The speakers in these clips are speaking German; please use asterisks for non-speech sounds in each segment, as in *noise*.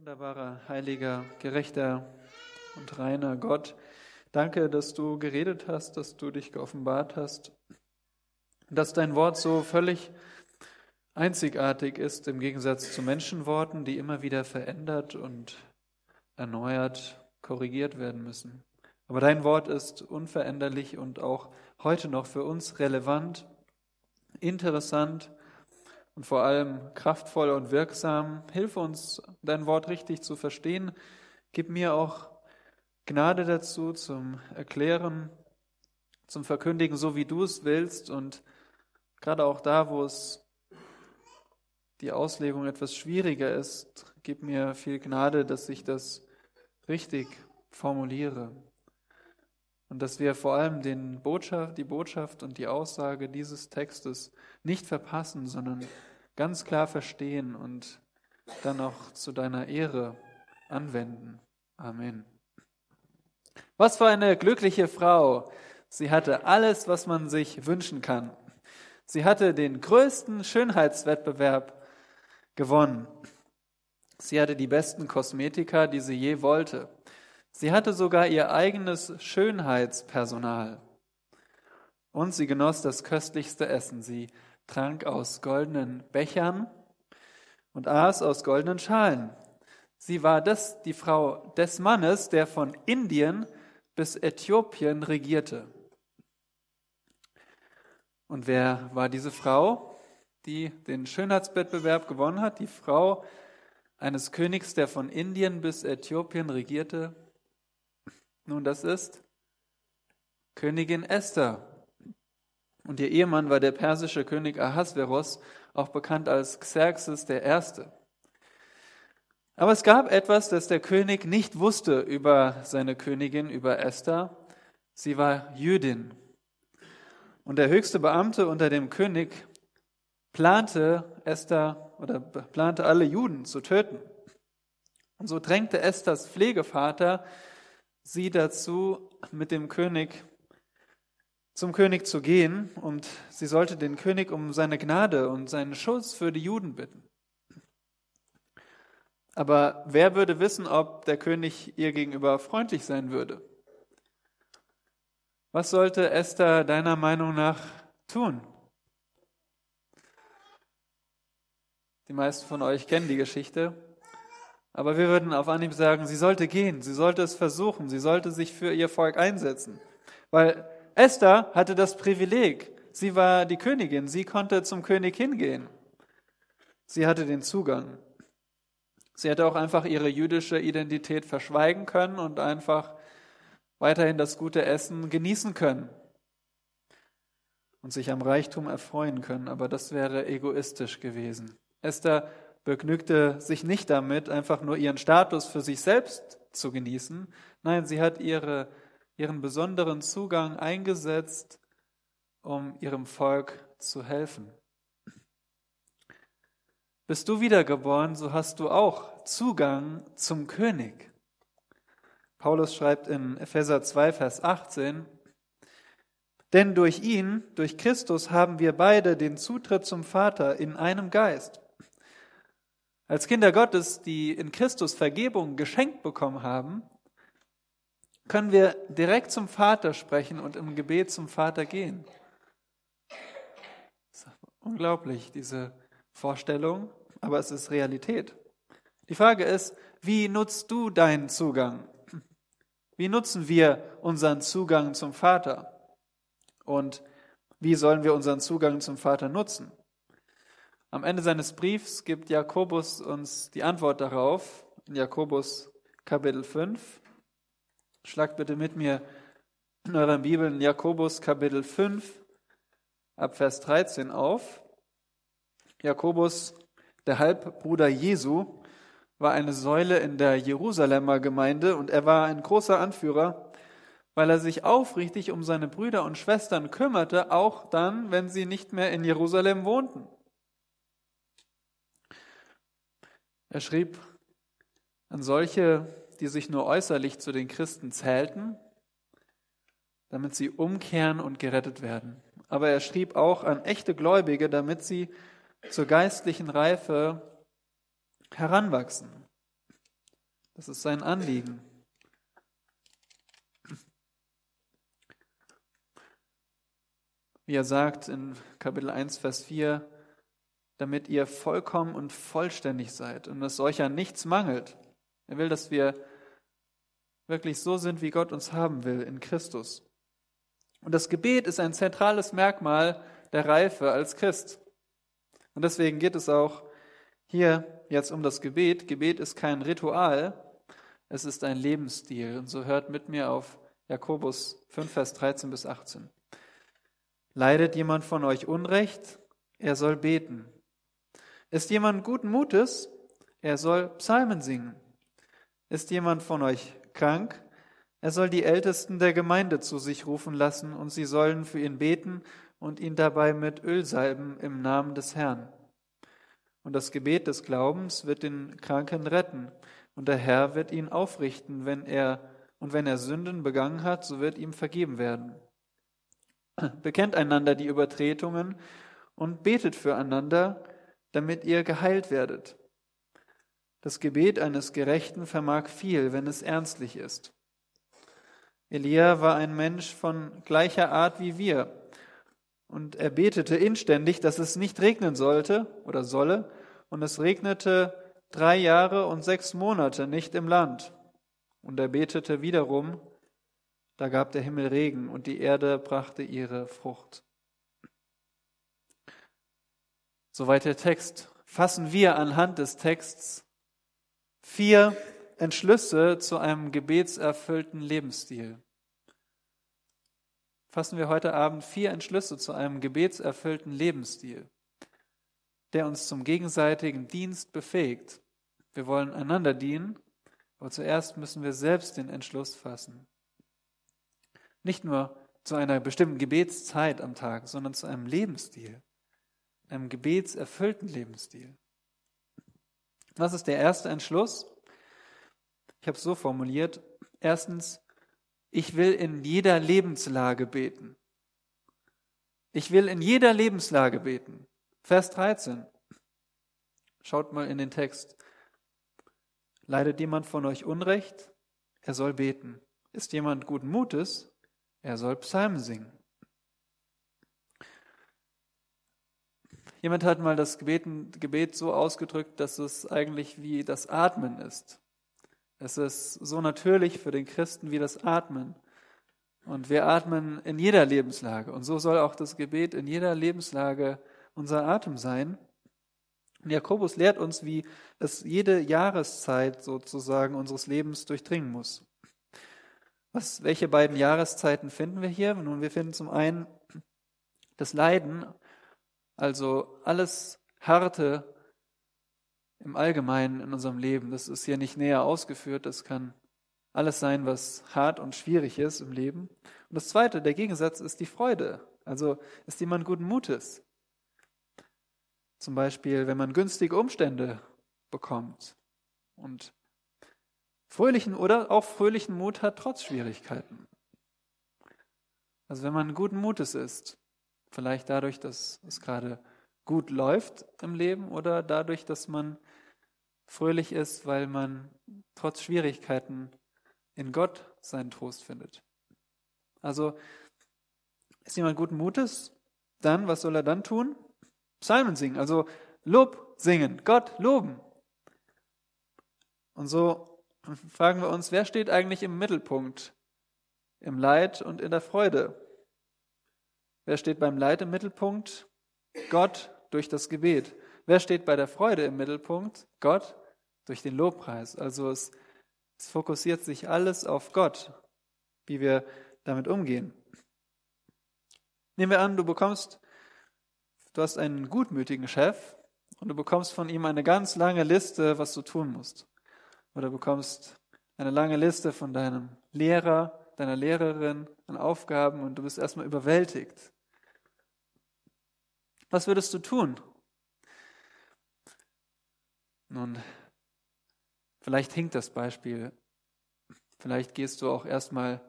Wunderbarer, heiliger, gerechter und reiner Gott, danke, dass du geredet hast, dass du dich geoffenbart hast, dass dein Wort so völlig einzigartig ist im Gegensatz zu Menschenworten, die immer wieder verändert und erneuert, korrigiert werden müssen. Aber dein Wort ist unveränderlich und auch heute noch für uns relevant, interessant und vor allem kraftvoll und wirksam. Hilf uns, dein Wort richtig zu verstehen. Gib mir auch Gnade dazu zum Erklären, zum Verkündigen, so wie du es willst. Und gerade auch da, wo es die Auslegung etwas schwieriger ist, gib mir viel Gnade, dass ich das richtig formuliere. Und dass wir vor allem den Botschaft, die Botschaft und die Aussage dieses Textes nicht verpassen, sondern ganz klar verstehen und dann auch zu deiner Ehre anwenden. Amen. Was für eine glückliche Frau. Sie hatte alles, was man sich wünschen kann. Sie hatte den größten Schönheitswettbewerb gewonnen. Sie hatte die besten Kosmetika, die sie je wollte. Sie hatte sogar ihr eigenes Schönheitspersonal. Und sie genoss das köstlichste Essen. Sie trank aus goldenen Bechern und aß aus goldenen Schalen. Sie war das, die Frau des Mannes, der von Indien bis Äthiopien regierte. Und wer war diese Frau, die den Schönheitswettbewerb gewonnen hat? Die Frau eines Königs, der von Indien bis Äthiopien regierte? Nun, das ist Königin Esther. Und ihr Ehemann war der persische König Ahasveros, auch bekannt als Xerxes Erste. Aber es gab etwas, das der König nicht wusste über seine Königin, über Esther. Sie war Jüdin. Und der höchste Beamte unter dem König plante Esther oder plante alle Juden zu töten. Und so drängte Esthers Pflegevater sie dazu, mit dem König zum König zu gehen und sie sollte den König um seine Gnade und seinen Schutz für die Juden bitten. Aber wer würde wissen, ob der König ihr gegenüber freundlich sein würde? Was sollte Esther deiner Meinung nach tun? Die meisten von euch kennen die Geschichte. Aber wir würden auf Anhieb sagen, sie sollte gehen, sie sollte es versuchen, sie sollte sich für ihr Volk einsetzen. Weil Esther hatte das Privileg, sie war die Königin, sie konnte zum König hingehen. Sie hatte den Zugang. Sie hätte auch einfach ihre jüdische Identität verschweigen können und einfach weiterhin das gute Essen genießen können und sich am Reichtum erfreuen können, aber das wäre egoistisch gewesen. Esther begnügte sich nicht damit, einfach nur ihren Status für sich selbst zu genießen. Nein, sie hat ihre, ihren besonderen Zugang eingesetzt, um ihrem Volk zu helfen. Bist du wiedergeboren, so hast du auch Zugang zum König. Paulus schreibt in Epheser 2, Vers 18, denn durch ihn, durch Christus, haben wir beide den Zutritt zum Vater in einem Geist. Als Kinder Gottes, die in Christus Vergebung geschenkt bekommen haben, können wir direkt zum Vater sprechen und im Gebet zum Vater gehen. unglaublich, diese Vorstellung, aber es ist Realität. Die Frage ist, wie nutzt du deinen Zugang? Wie nutzen wir unseren Zugang zum Vater? Und wie sollen wir unseren Zugang zum Vater nutzen? Am Ende seines Briefs gibt Jakobus uns die Antwort darauf, in Jakobus Kapitel 5. Schlagt bitte mit mir in euren Bibeln Jakobus Kapitel 5 ab Vers 13 auf. Jakobus, der Halbbruder Jesu, war eine Säule in der Jerusalemer Gemeinde und er war ein großer Anführer, weil er sich aufrichtig um seine Brüder und Schwestern kümmerte, auch dann, wenn sie nicht mehr in Jerusalem wohnten. Er schrieb an solche, die sich nur äußerlich zu den Christen zählten, damit sie umkehren und gerettet werden. Aber er schrieb auch an echte Gläubige, damit sie zur geistlichen Reife heranwachsen. Das ist sein Anliegen. Wie er sagt in Kapitel 1, Vers 4, damit ihr vollkommen und vollständig seid und dass euch an nichts mangelt. Er will, dass wir wirklich so sind, wie Gott uns haben will in Christus. Und das Gebet ist ein zentrales Merkmal der Reife als Christ. Und deswegen geht es auch hier jetzt um das Gebet. Gebet ist kein Ritual, es ist ein Lebensstil. Und so hört mit mir auf Jakobus 5, Vers 13 bis 18. Leidet jemand von euch Unrecht? Er soll beten. Ist jemand guten Mutes? Er soll Psalmen singen. Ist jemand von euch krank? Er soll die Ältesten der Gemeinde zu sich rufen lassen und sie sollen für ihn beten und ihn dabei mit Öl salben im Namen des Herrn. Und das Gebet des Glaubens wird den Kranken retten und der Herr wird ihn aufrichten, wenn er und wenn er Sünden begangen hat, so wird ihm vergeben werden. Bekennt einander die Übertretungen und betet füreinander, damit ihr geheilt werdet. Das Gebet eines Gerechten vermag viel, wenn es ernstlich ist. Elia war ein Mensch von gleicher Art wie wir. Und er betete inständig, dass es nicht regnen sollte oder solle. Und es regnete drei Jahre und sechs Monate nicht im Land. Und er betete wiederum, da gab der Himmel Regen und die Erde brachte ihre Frucht. Soweit der Text. Fassen wir anhand des Texts vier Entschlüsse zu einem gebetserfüllten Lebensstil. Fassen wir heute Abend vier Entschlüsse zu einem gebetserfüllten Lebensstil, der uns zum gegenseitigen Dienst befähigt. Wir wollen einander dienen, aber zuerst müssen wir selbst den Entschluss fassen. Nicht nur zu einer bestimmten Gebetszeit am Tag, sondern zu einem Lebensstil, einem gebetserfüllten Lebensstil. Was ist der erste Entschluss? Ich habe es so formuliert. Erstens, ich will in jeder Lebenslage beten. Ich will in jeder Lebenslage beten. Vers 13. Schaut mal in den Text. Leidet jemand von euch Unrecht? Er soll beten. Ist jemand guten Mutes? Er soll Psalmen singen. Jemand hat mal das Gebet so ausgedrückt, dass es eigentlich wie das Atmen ist. Es ist so natürlich für den Christen wie das Atmen. Und wir atmen in jeder Lebenslage. Und so soll auch das Gebet in jeder Lebenslage unser Atem sein. Und Jakobus lehrt uns, wie es jede Jahreszeit sozusagen unseres Lebens durchdringen muss. Was, welche beiden Jahreszeiten finden wir hier? Nun, wir finden zum einen das Leiden, also alles Harte, im Allgemeinen in unserem Leben. Das ist hier nicht näher ausgeführt. Das kann alles sein, was hart und schwierig ist im Leben. Und das Zweite, der Gegensatz, ist die Freude. Also ist jemand guten Mutes. Zum Beispiel, wenn man günstige Umstände bekommt und fröhlichen oder auch fröhlichen Mut hat trotz Schwierigkeiten. Also wenn man guten Mutes ist, vielleicht dadurch, dass es gerade gut läuft im Leben oder dadurch, dass man fröhlich ist, weil man trotz Schwierigkeiten in Gott seinen Trost findet. Also ist jemand guten Mutes, dann, was soll er dann tun? Psalmen singen, also Lob singen, Gott loben. Und so fragen wir uns, wer steht eigentlich im Mittelpunkt? Im Leid und in der Freude. Wer steht beim Leid im Mittelpunkt? Gott durch das Gebet. Wer steht bei der Freude im Mittelpunkt? Gott durch den Lobpreis. Also es, es fokussiert sich alles auf Gott, wie wir damit umgehen. Nehmen wir an, du bekommst, du hast einen gutmütigen Chef und du bekommst von ihm eine ganz lange Liste, was du tun musst. Oder du bekommst eine lange Liste von deinem Lehrer, deiner Lehrerin an Aufgaben und du bist erstmal überwältigt. Was würdest du tun? Nun, Vielleicht hinkt das Beispiel. Vielleicht gehst du auch erstmal,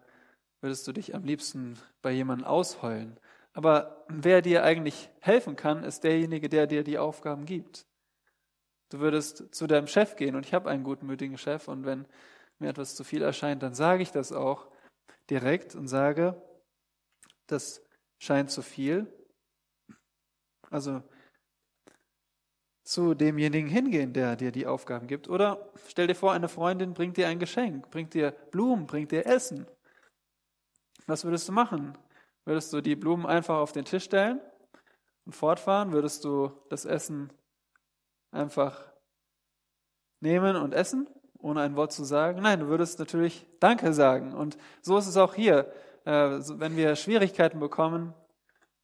würdest du dich am liebsten bei jemandem ausheulen. Aber wer dir eigentlich helfen kann, ist derjenige, der dir die Aufgaben gibt. Du würdest zu deinem Chef gehen und ich habe einen gutmütigen Chef und wenn mir etwas zu viel erscheint, dann sage ich das auch direkt und sage, das scheint zu viel. Also zu demjenigen hingehen, der dir die Aufgaben gibt. Oder stell dir vor, eine Freundin bringt dir ein Geschenk, bringt dir Blumen, bringt dir Essen. Was würdest du machen? Würdest du die Blumen einfach auf den Tisch stellen und fortfahren? Würdest du das Essen einfach nehmen und essen, ohne ein Wort zu sagen? Nein, du würdest natürlich Danke sagen. Und so ist es auch hier. Äh, wenn wir Schwierigkeiten bekommen,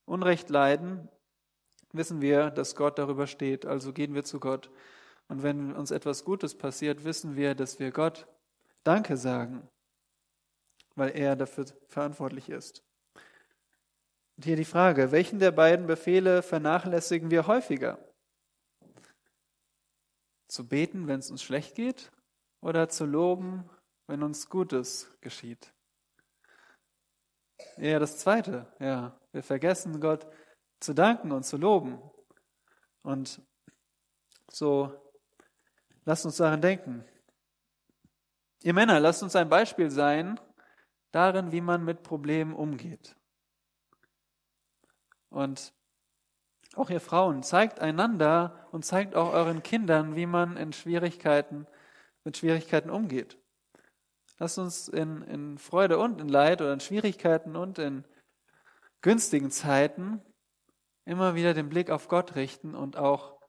Unrecht leiden, wissen wir, dass Gott darüber steht. Also gehen wir zu Gott. Und wenn uns etwas Gutes passiert, wissen wir, dass wir Gott Danke sagen, weil er dafür verantwortlich ist. Und hier die Frage, welchen der beiden Befehle vernachlässigen wir häufiger? Zu beten, wenn es uns schlecht geht, oder zu loben, wenn uns Gutes geschieht? Eher das Zweite, ja. Wir vergessen Gott zu danken und zu loben. Und so lasst uns daran denken. Ihr Männer, lasst uns ein Beispiel sein darin, wie man mit Problemen umgeht. Und auch ihr Frauen, zeigt einander und zeigt auch euren Kindern, wie man in Schwierigkeiten, mit Schwierigkeiten umgeht. Lasst uns in, in Freude und in Leid oder in Schwierigkeiten und in günstigen Zeiten immer wieder den Blick auf Gott richten und auch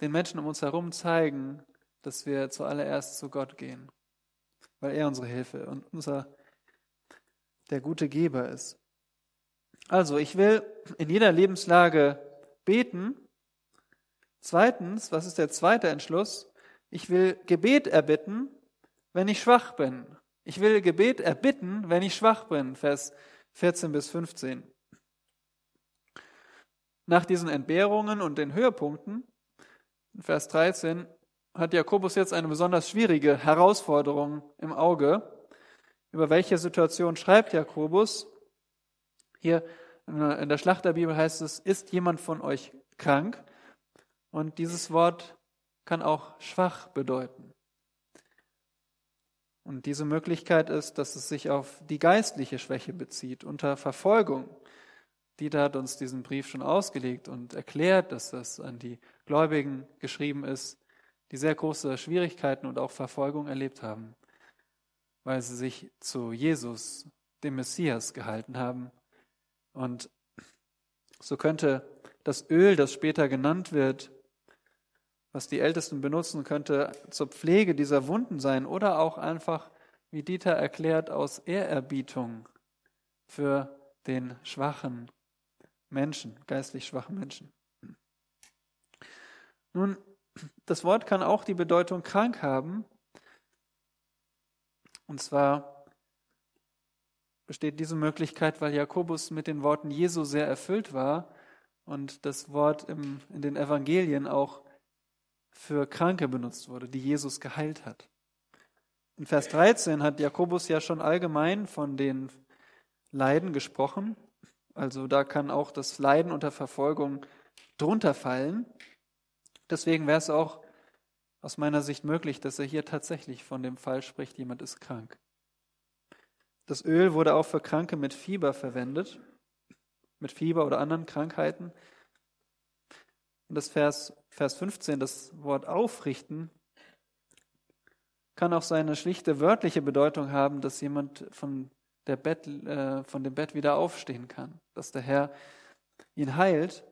den Menschen um uns herum zeigen, dass wir zuallererst zu Gott gehen, weil er unsere Hilfe und unser der gute Geber ist. Also, ich will in jeder Lebenslage beten. Zweitens, was ist der zweite Entschluss? Ich will Gebet erbitten, wenn ich schwach bin. Ich will Gebet erbitten, wenn ich schwach bin. Vers 14 bis 15. Nach diesen Entbehrungen und den Höhepunkten, Vers 13, hat Jakobus jetzt eine besonders schwierige Herausforderung im Auge. Über welche Situation schreibt Jakobus? Hier in der Schlachterbibel heißt es, ist jemand von euch krank? Und dieses Wort kann auch schwach bedeuten. Und diese Möglichkeit ist, dass es sich auf die geistliche Schwäche bezieht, unter Verfolgung. Dieter hat uns diesen Brief schon ausgelegt und erklärt, dass das an die Gläubigen geschrieben ist, die sehr große Schwierigkeiten und auch Verfolgung erlebt haben, weil sie sich zu Jesus, dem Messias, gehalten haben und so könnte das Öl, das später genannt wird, was die Ältesten benutzen, könnte zur Pflege dieser Wunden sein oder auch einfach, wie Dieter erklärt, aus Ehrerbietung für den schwachen Menschen, geistlich schwachen Menschen. Nun, das Wort kann auch die Bedeutung krank haben. Und zwar besteht diese Möglichkeit, weil Jakobus mit den Worten Jesu sehr erfüllt war und das Wort im, in den Evangelien auch für Kranke benutzt wurde, die Jesus geheilt hat. In Vers 13 hat Jakobus ja schon allgemein von den Leiden gesprochen. Also da kann auch das Leiden unter Verfolgung drunter fallen. Deswegen wäre es auch aus meiner Sicht möglich, dass er hier tatsächlich von dem Fall spricht, jemand ist krank. Das Öl wurde auch für Kranke mit Fieber verwendet, mit Fieber oder anderen Krankheiten. Und das Vers, Vers 15, das Wort aufrichten, kann auch seine schlichte wörtliche Bedeutung haben, dass jemand von, der Bett, äh, von dem Bett wieder aufstehen kann, dass der Herr ihn heilt,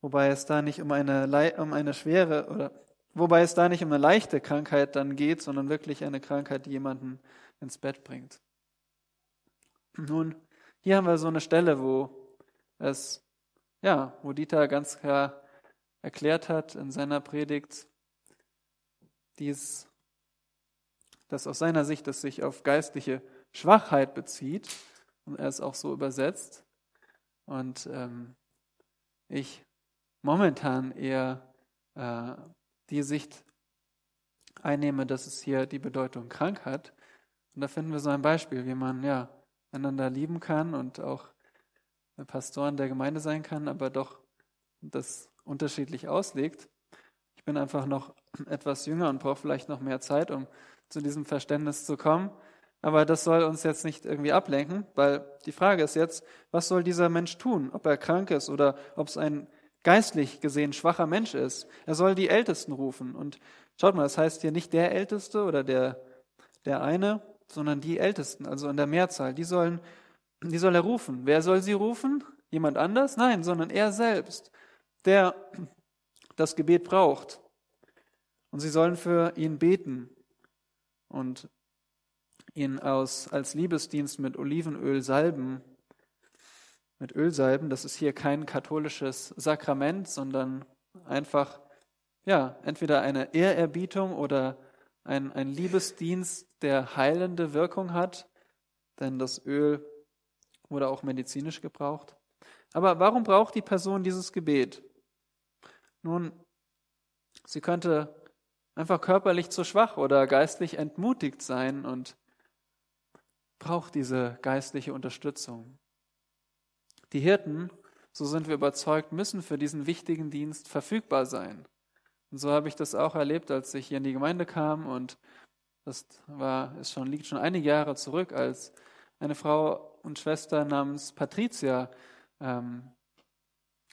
wobei es da nicht um eine, um eine schwere oder wobei es da nicht um eine leichte Krankheit dann geht, sondern wirklich eine Krankheit, die jemanden ins Bett bringt. Nun, hier haben wir so eine Stelle, wo es, ja, wo Dieter ganz klar erklärt hat in seiner Predigt, dies, dass aus seiner Sicht es sich auf geistliche Schwachheit bezieht und er es auch so übersetzt. Und ähm, ich momentan eher äh, die Sicht einnehme, dass es hier die Bedeutung krank hat. Und da finden wir so ein Beispiel, wie man ja einander lieben kann und auch Pastoren der Gemeinde sein kann, aber doch das unterschiedlich auslegt. bin einfach noch *clears throat* etwas jünger und brauche vielleicht noch mehr Zeit, um zu diesem Verständnis zu kommen. Aber das soll uns jetzt nicht irgendwie ablenken, weil die Frage ist jetzt, was soll dieser Mensch tun? Ob er krank ist oder ob es ein geistlich gesehen schwacher Mensch ist. Er soll die Ältesten rufen. Und schaut mal, das heißt hier nicht der Älteste oder der, der eine, sondern die Ältesten, also in der Mehrzahl. Die sollen, die soll er rufen. Wer soll sie rufen? Jemand anders? Nein, sondern er selbst, der das Gebet braucht. Und sie sollen für ihn beten und ihn aus, als Liebesdienst mit Olivenöl salben, mit Öl salben. Das ist hier kein katholisches Sakrament, sondern einfach, ja, entweder eine Ehrerbietung oder ein, ein Liebesdienst, der heilende Wirkung hat, denn das Öl wurde auch medizinisch gebraucht. Aber warum braucht die Person dieses Gebet? Nun, sie könnte einfach körperlich zu schwach oder geistlich entmutigt sein und braucht diese geistliche Unterstützung. Die Hirten, so sind wir überzeugt, müssen für diesen wichtigen Dienst verfügbar sein. Und so habe ich das auch erlebt, als ich hier in die Gemeinde kam und das war, ist schon, liegt schon einige Jahre zurück, als eine Frau und Schwester namens Patricia ähm,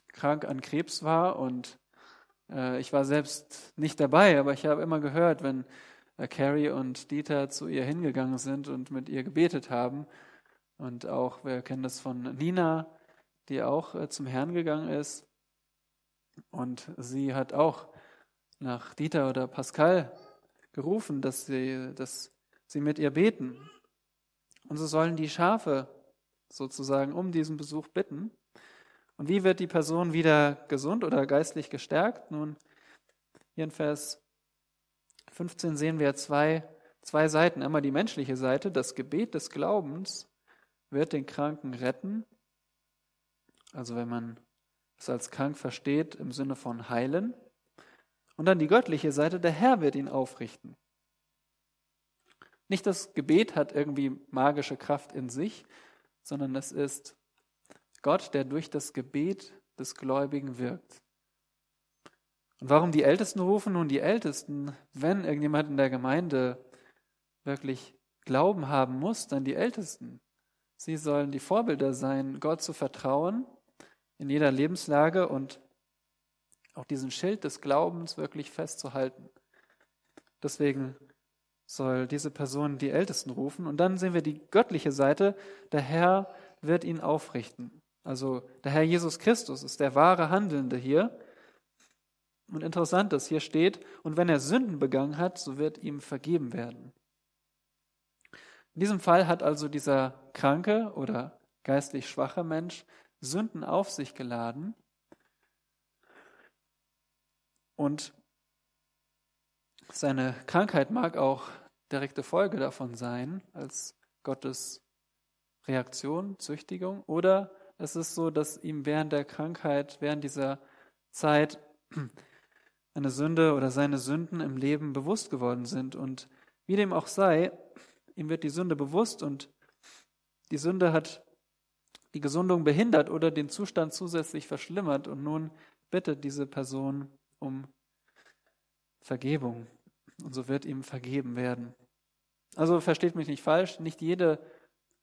krank an Krebs war und ich war selbst nicht dabei, aber ich habe immer gehört, wenn äh, Carrie und Dieter zu ihr hingegangen sind und mit ihr gebetet haben. Und auch, wir kennen das von Nina, die auch äh, zum Herrn gegangen ist. Und sie hat auch nach Dieter oder Pascal gerufen, dass sie, dass sie mit ihr beten. Und so sollen die Schafe sozusagen um diesen Besuch bitten. Und wie wird die Person wieder gesund oder geistlich gestärkt? Nun, hier in Vers 15 sehen wir zwei, zwei Seiten. Einmal die menschliche Seite, das Gebet des Glaubens wird den Kranken retten. Also wenn man es als krank versteht im Sinne von heilen. Und dann die göttliche Seite, der Herr wird ihn aufrichten. Nicht das Gebet hat irgendwie magische Kraft in sich, sondern es ist Gott, der durch das Gebet des Gläubigen wirkt. Und warum die Ältesten rufen? Nun, die Ältesten, wenn irgendjemand in der Gemeinde wirklich Glauben haben muss, dann die Ältesten. Sie sollen die Vorbilder sein, Gott zu vertrauen in jeder Lebenslage und auch diesen Schild des Glaubens wirklich festzuhalten. Deswegen soll diese Person die Ältesten rufen. Und dann sehen wir die göttliche Seite. Der Herr wird ihn aufrichten. Also der Herr Jesus Christus ist der wahre Handelnde hier. Und interessant, dass hier steht, und wenn er Sünden begangen hat, so wird ihm vergeben werden. In diesem Fall hat also dieser kranke oder geistlich schwache Mensch Sünden auf sich geladen und seine Krankheit mag auch direkte Folge davon sein, als Gottes Reaktion, Züchtigung, oder es ist so, dass ihm während der Krankheit, während dieser Zeit *clears throat* eine Sünde oder seine Sünden im Leben bewusst geworden sind. Und wie dem auch sei, ihm wird die Sünde bewusst und die Sünde hat die Gesundung behindert oder den Zustand zusätzlich verschlimmert. Und nun bittet diese Person um Vergebung. Und so wird ihm vergeben werden. Also versteht mich nicht falsch, nicht jede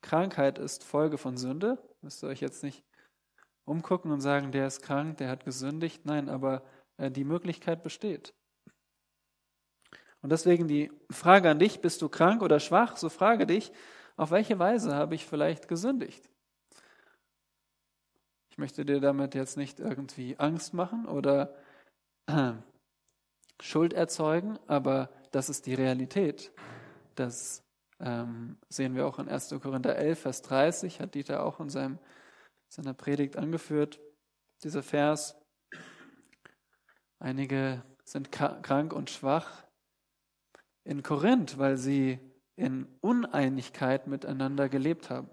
Krankheit ist Folge von Sünde. Müsst ihr euch jetzt nicht umgucken und sagen, der ist krank, der hat gesündigt. Nein, aber äh, die Möglichkeit besteht. Und deswegen die Frage an dich, bist du krank oder schwach? So frage dich, auf welche Weise habe ich vielleicht gesündigt? Ich möchte dir damit jetzt nicht irgendwie Angst machen oder äh, Schuld erzeugen, aber das ist die Realität. Das ähm, sehen wir auch in 1. Korinther 11, Vers 30, hat Dieter auch in seinem, seiner Predigt angeführt, dieser Vers. Einige sind krank und schwach in Korinth, weil sie in Uneinigkeit miteinander gelebt haben.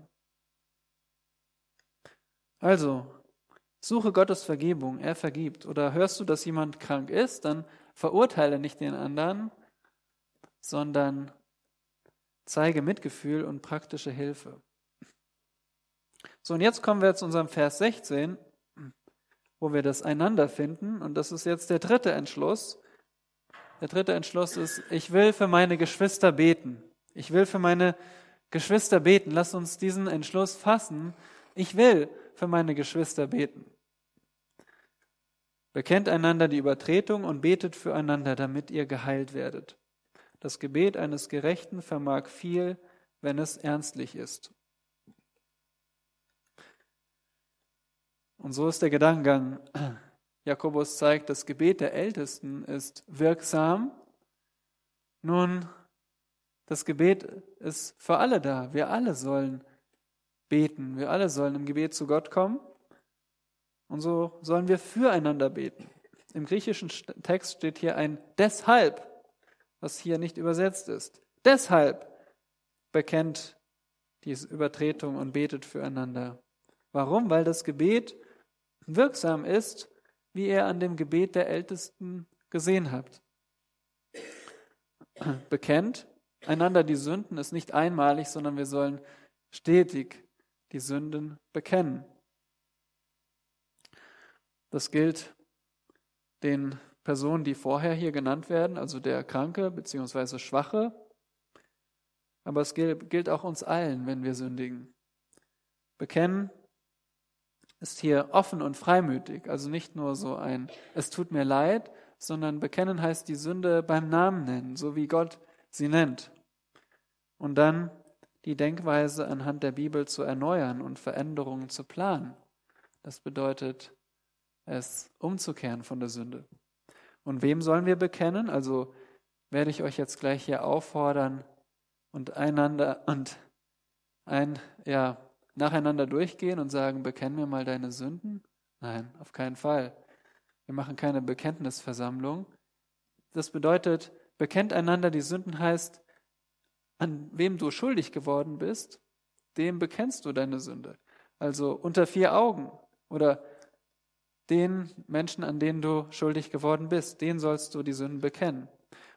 Also, suche Gottes Vergebung, er vergibt. Oder hörst du, dass jemand krank ist, dann verurteile nicht den anderen, sondern zeige Mitgefühl und praktische Hilfe. So, und jetzt kommen wir zu unserem Vers 16, wo wir das einander finden. Und das ist jetzt der dritte Entschluss. Der dritte Entschluss ist, ich will für meine Geschwister beten. Ich will für meine Geschwister beten. Lass uns diesen Entschluss fassen. Ich will für meine Geschwister beten. Bekennt einander die Übertretung und betet füreinander, damit ihr geheilt werdet. Das Gebet eines Gerechten vermag viel, wenn es ernstlich ist. Und so ist der Gedankengang. Jakobus zeigt, das Gebet der Ältesten ist wirksam. Nun, das Gebet ist für alle da. Wir alle sollen beten. Wir alle sollen im Gebet zu Gott kommen. Und so sollen wir füreinander beten. Im griechischen Text steht hier ein deshalb, was hier nicht übersetzt ist. Deshalb bekennt diese Übertretung und betet füreinander. Warum? Weil das Gebet wirksam ist, wie ihr an dem Gebet der Ältesten gesehen habt. *clears throat* Bekennt einander die Sünden ist nicht einmalig, sondern wir sollen stetig die Sünden bekennen. Das gilt den Personen, die vorher hier genannt werden, also der Kranke bzw. Schwache. Aber es gilt auch uns allen, wenn wir sündigen. Bekennen ist hier offen und freimütig, also nicht nur so ein Es tut mir leid, sondern bekennen heißt die Sünde beim Namen nennen, so wie Gott sie nennt. Und dann die Denkweise anhand der Bibel zu erneuern und Veränderungen zu planen. Das bedeutet, es umzukehren von der Sünde. Und wem sollen wir bekennen? Also werde ich euch jetzt gleich hier auffordern und einander und ein, ja, nacheinander durchgehen und sagen, bekenn mir mal deine Sünden? Nein, auf keinen Fall. Wir machen keine Bekenntnisversammlung. Das bedeutet, bekennt einander die Sünden heißt, an wem du schuldig geworden bist, dem bekennst du deine Sünde. Also unter vier Augen oder den Menschen, an denen du schuldig geworden bist, den sollst du die Sünden bekennen.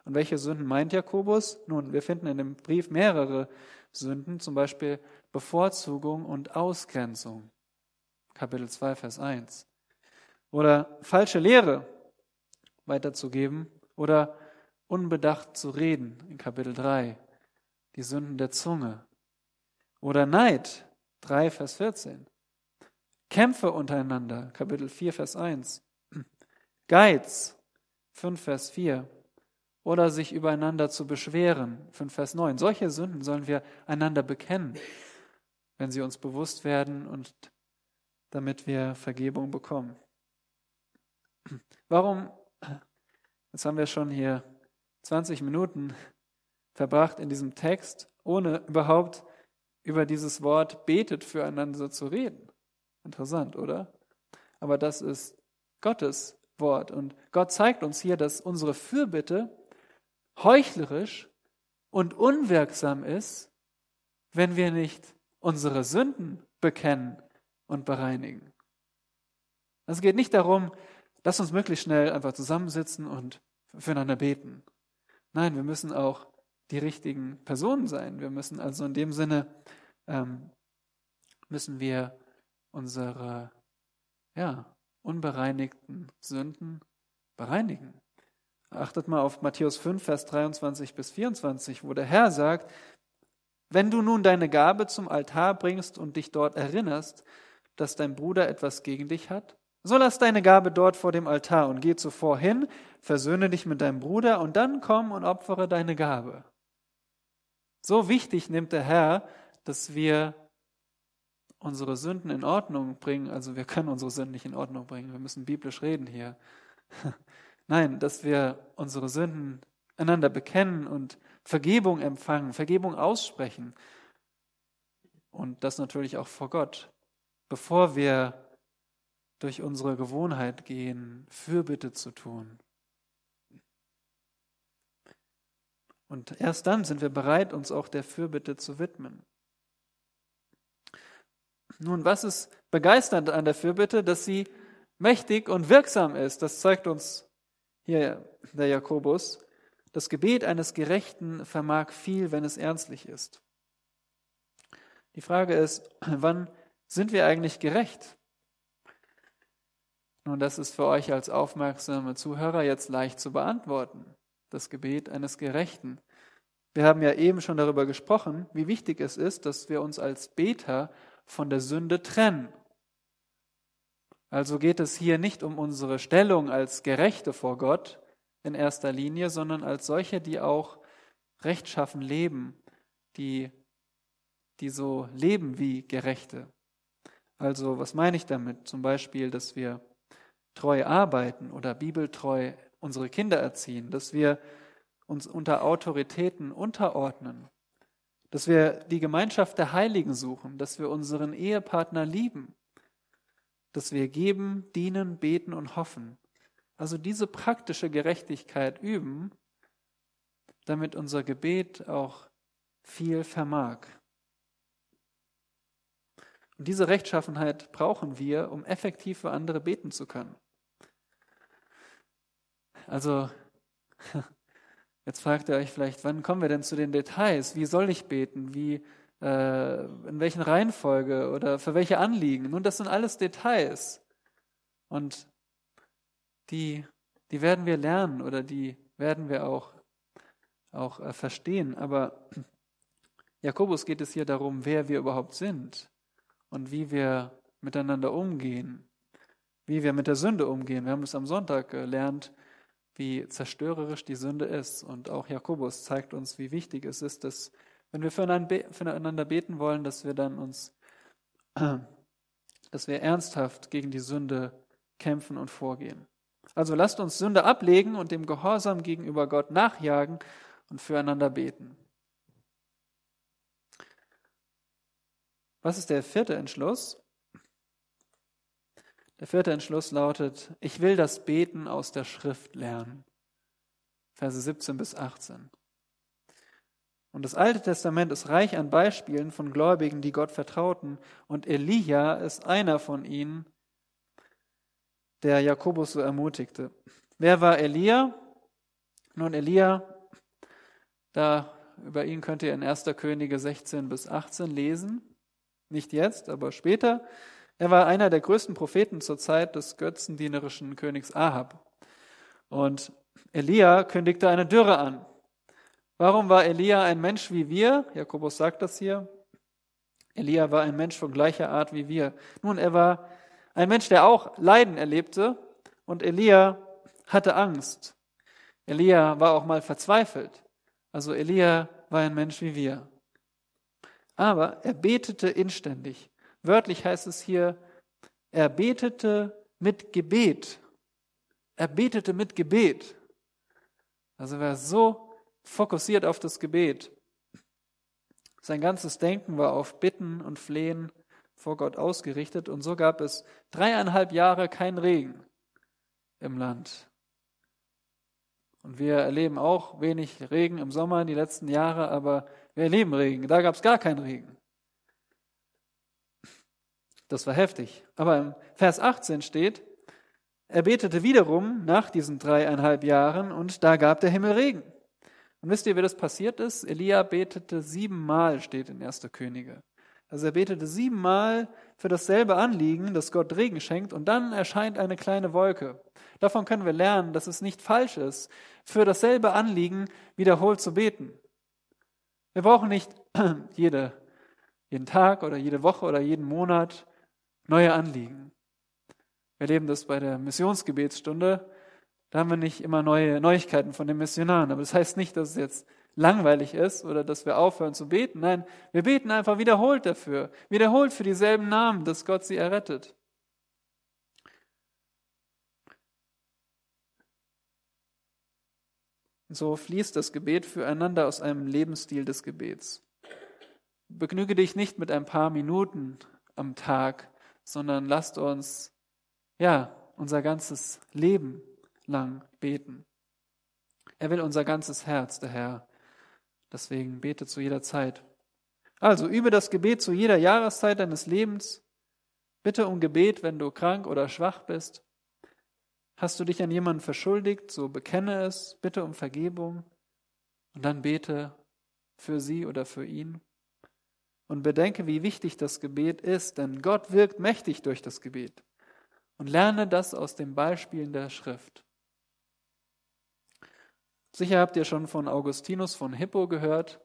Und welche Sünden meint Jakobus? Nun, wir finden in dem Brief mehrere Sünden, zum Beispiel Bevorzugung und Ausgrenzung. Kapitel 2, Vers 1. Oder falsche Lehre weiterzugeben oder unbedacht zu reden in Kapitel 3 die Sünden der Zunge. Oder Neid, 3 Vers 14. Kämpfe untereinander, Kapitel 4 Vers 1. Geiz, 5 Vers 4. Oder sich übereinander zu beschweren, 5 Vers 9. Solche Sünden sollen wir einander bekennen, wenn sie uns bewusst werden und damit wir Vergebung bekommen. Warum, jetzt haben wir schon hier 20 Minuten verbracht in diesem Text, ohne überhaupt über dieses Wort betet füreinander zu reden. Interessant, oder? Aber das ist Gottes Wort. Und Gott zeigt uns hier, dass unsere Fürbitte heuchlerisch und unwirksam ist, wenn wir nicht unsere Sünden bekennen und bereinigen. Es geht nicht darum, lass uns möglichst schnell einfach zusammensitzen und füreinander beten. Nein, wir müssen auch die richtigen Personen sein. Wir müssen also in dem Sinne, ähm, müssen wir unsere ja, unbereinigten Sünden bereinigen. Achtet mal auf Matthäus 5, Vers 23 bis 24, wo der Herr sagt, wenn du nun deine Gabe zum Altar bringst und dich dort erinnerst, dass dein Bruder etwas gegen dich hat, so lass deine Gabe dort vor dem Altar und geh zuvor hin, versöhne dich mit deinem Bruder und dann komm und opfere deine Gabe. So wichtig nimmt der Herr, dass wir unsere Sünden in Ordnung bringen. Also wir können unsere Sünden nicht in Ordnung bringen. Wir müssen biblisch reden hier. *laughs* Nein, dass wir unsere Sünden einander bekennen und Vergebung empfangen, Vergebung aussprechen. Und das natürlich auch vor Gott. Bevor wir durch unsere Gewohnheit gehen, Fürbitte zu tun. Und erst dann sind wir bereit, uns auch der Fürbitte zu widmen. Nun, was ist begeisternd an der Fürbitte? Dass sie mächtig und wirksam ist. Das zeigt uns hier der Jakobus. Das Gebet eines Gerechten vermag viel, wenn es ernstlich ist. Die Frage ist, wann sind wir eigentlich gerecht? Nun, das ist für euch als aufmerksame Zuhörer jetzt leicht zu beantworten. das Gebet eines Gerechten. Wir haben ja eben schon darüber gesprochen, wie wichtig es ist, dass wir uns als Beter von der Sünde trennen. Also geht es hier nicht um unsere Stellung als Gerechte vor Gott in erster Linie, sondern als solche, die auch rechtschaffen leben, die, die so leben wie Gerechte. Also was meine ich damit? Zum Beispiel, dass wir treu arbeiten oder bibeltreu unsere Kinder erziehen, dass wir uns unter Autoritäten unterordnen, dass wir die Gemeinschaft der Heiligen suchen, dass wir unseren Ehepartner lieben, dass wir geben, dienen, beten und hoffen. Also diese praktische Gerechtigkeit üben, damit unser Gebet auch viel vermag. Und diese Rechtschaffenheit brauchen wir, um effektiv für andere beten zu können. Also, *laughs* jetzt fragt ihr euch vielleicht, wann kommen wir denn zu den Details? Wie soll ich beten? Wie, äh, in welchen Reihenfolge oder für welche Anliegen? Nun, das sind alles Details. Und die, die werden wir lernen oder die werden wir auch, auch äh, verstehen. Aber *clears throat* Jakobus geht es hier darum, wer wir überhaupt sind und wie wir miteinander umgehen, wie wir mit der Sünde umgehen. Wir haben es am Sonntag gelernt, wie zerstörerisch die Sünde ist. Und auch Jakobus zeigt uns, wie wichtig es ist, dass wenn wir füreinander beten wollen, dass wir dann uns, dass wir ernsthaft gegen die Sünde kämpfen und vorgehen. Also lasst uns Sünde ablegen und dem Gehorsam gegenüber Gott nachjagen und füreinander beten. Was ist der vierte Entschluss? Der vierte Entschluss lautet, ich will das Beten aus der Schrift lernen. Verse 17 bis 18. Und das Alte Testament ist reich an Beispielen von Gläubigen, die Gott vertrauten. Und Elia ist einer von ihnen, der Jakobus so ermutigte. Wer war Elia? Nun, Elia, da über ihn könnt ihr in 1. Könige 16 bis 18 lesen. Nicht jetzt, aber später. Er war einer der größten Propheten zur Zeit des götzendienerischen Königs Ahab. Und Elia kündigte eine Dürre an. Warum war Elia ein Mensch wie wir? Jakobus sagt das hier. Elia war ein Mensch von gleicher Art wie wir. Nun, er war ein Mensch, der auch Leiden erlebte und Elia hatte Angst. Elia war auch mal verzweifelt. Also Elia war ein Mensch wie wir. Aber er betete inständig. Wörtlich heißt es hier, er betete mit Gebet. Er betete mit Gebet. Also er war so fokussiert auf das Gebet. Sein ganzes Denken war auf Bitten und Flehen vor Gott ausgerichtet und so gab es dreieinhalb Jahre kein Regen im Land. Und wir erleben auch wenig Regen im Sommer die letzten Jahre, aber wir erleben Regen. Da gab es gar keinen Regen. Das war heftig. Aber im Vers 18 steht, er betete wiederum nach diesen dreieinhalb Jahren und da gab der Himmel Regen. Und wisst ihr, wie das passiert ist? Elia betete siebenmal, steht in 1. Könige. Also er betete siebenmal für dasselbe Anliegen, dass Gott Regen schenkt, und dann erscheint eine kleine Wolke. Davon können wir lernen, dass es nicht falsch ist, für dasselbe Anliegen wiederholt zu beten. Wir brauchen nicht *clears throat* jede, jeden Tag oder jede Woche oder jeden Monat neue Anliegen. Wir erleben das bei der Missionsgebetsstunde. Da haben wir nicht immer neue Neuigkeiten von den Missionaren. Aber das heißt nicht, dass es jetzt langweilig ist oder dass wir aufhören zu beten. Nein, wir beten einfach wiederholt dafür. Wiederholt für dieselben Namen, dass Gott sie errettet. So fließt das Gebet füreinander aus einem Lebensstil des Gebets. Begnüge dich nicht mit ein paar Minuten am Tag, sondern lasst uns, ja, unser ganzes Leben lang beten. Er will unser ganzes Herz, der Herr. Deswegen bete zu jeder Zeit. Also übe das Gebet zu jeder Jahreszeit deines Lebens. Bitte um Gebet, wenn du krank oder schwach bist. Hast du dich an jemanden verschuldigt, so bekenne es, bitte um Vergebung und dann bete für sie oder für ihn. Und bedenke, wie wichtig das Gebet ist, denn Gott wirkt mächtig durch das Gebet. Und lerne das aus den Beispielen der Schrift. Sicher habt ihr schon von Augustinus von Hippo gehört,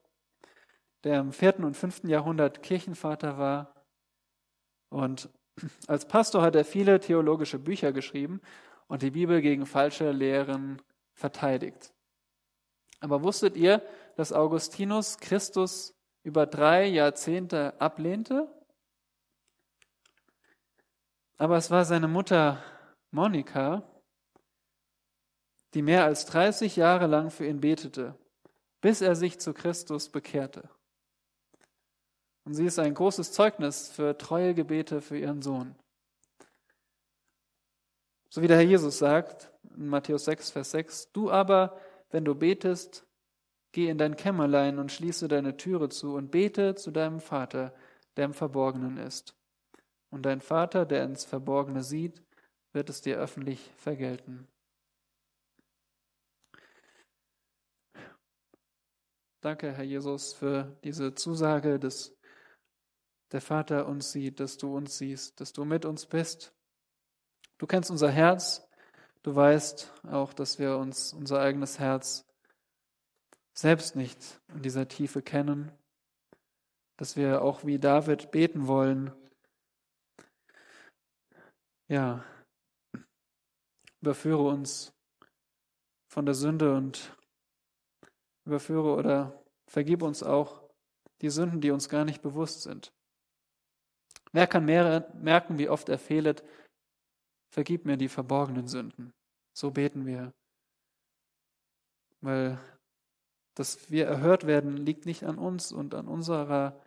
der im vierten und fünften Jahrhundert Kirchenvater war. Und als Pastor hat er viele theologische Bücher geschrieben und die Bibel gegen falsche Lehren verteidigt. Aber wusstet ihr, dass Augustinus Christus über drei Jahrzehnte ablehnte? Aber es war seine Mutter Monika, die mehr als 30 Jahre lang für ihn betete, bis er sich zu Christus bekehrte. Und sie ist ein großes Zeugnis für treue Gebete für ihren Sohn. So wie der Herr Jesus sagt in Matthäus 6, Vers 6, du aber, wenn du betest, geh in dein Kämmerlein und schließe deine Türe zu und bete zu deinem Vater, der im Verborgenen ist. Und dein Vater, der ins Verborgene sieht, wird es dir öffentlich vergelten. Danke, Herr Jesus, für diese Zusage, dass der Vater uns sieht, dass du uns siehst, dass du mit uns bist. Du kennst unser Herz. Du weißt auch, dass wir uns unser eigenes Herz selbst nicht in dieser Tiefe kennen, dass wir auch wie David beten wollen. Ja, überführe uns von der Sünde und überführe oder vergib uns auch die Sünden, die uns gar nicht bewusst sind. Wer kann merken, wie oft er fehlet? Vergib mir die verborgenen Sünden. So beten wir. Weil dass wir erhört werden, liegt nicht an uns und an unserer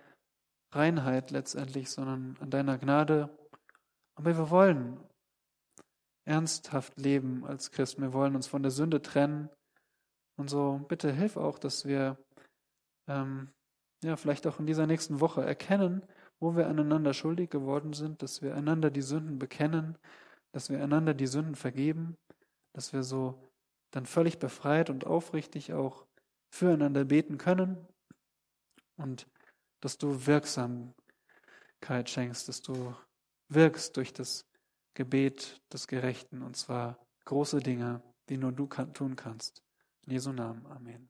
Reinheit letztendlich, sondern an deiner Gnade. Aber wir wollen ernsthaft leben als Christen. Wir wollen uns von der Sünde trennen. Und so bitte hilf auch, dass wir ähm, ja vielleicht auch in dieser nächsten Woche erkennen, wo wir aneinander schuldig geworden sind, dass wir einander die Sünden bekennen, dass wir einander die Sünden vergeben, dass wir so dann völlig befreit und aufrichtig auch füreinander beten können und dass du Wirksamkeit schenkst, dass du wirkst durch das Gebet des Gerechten und zwar große Dinge, die nur du tun kannst. In Jesu Namen. Amen.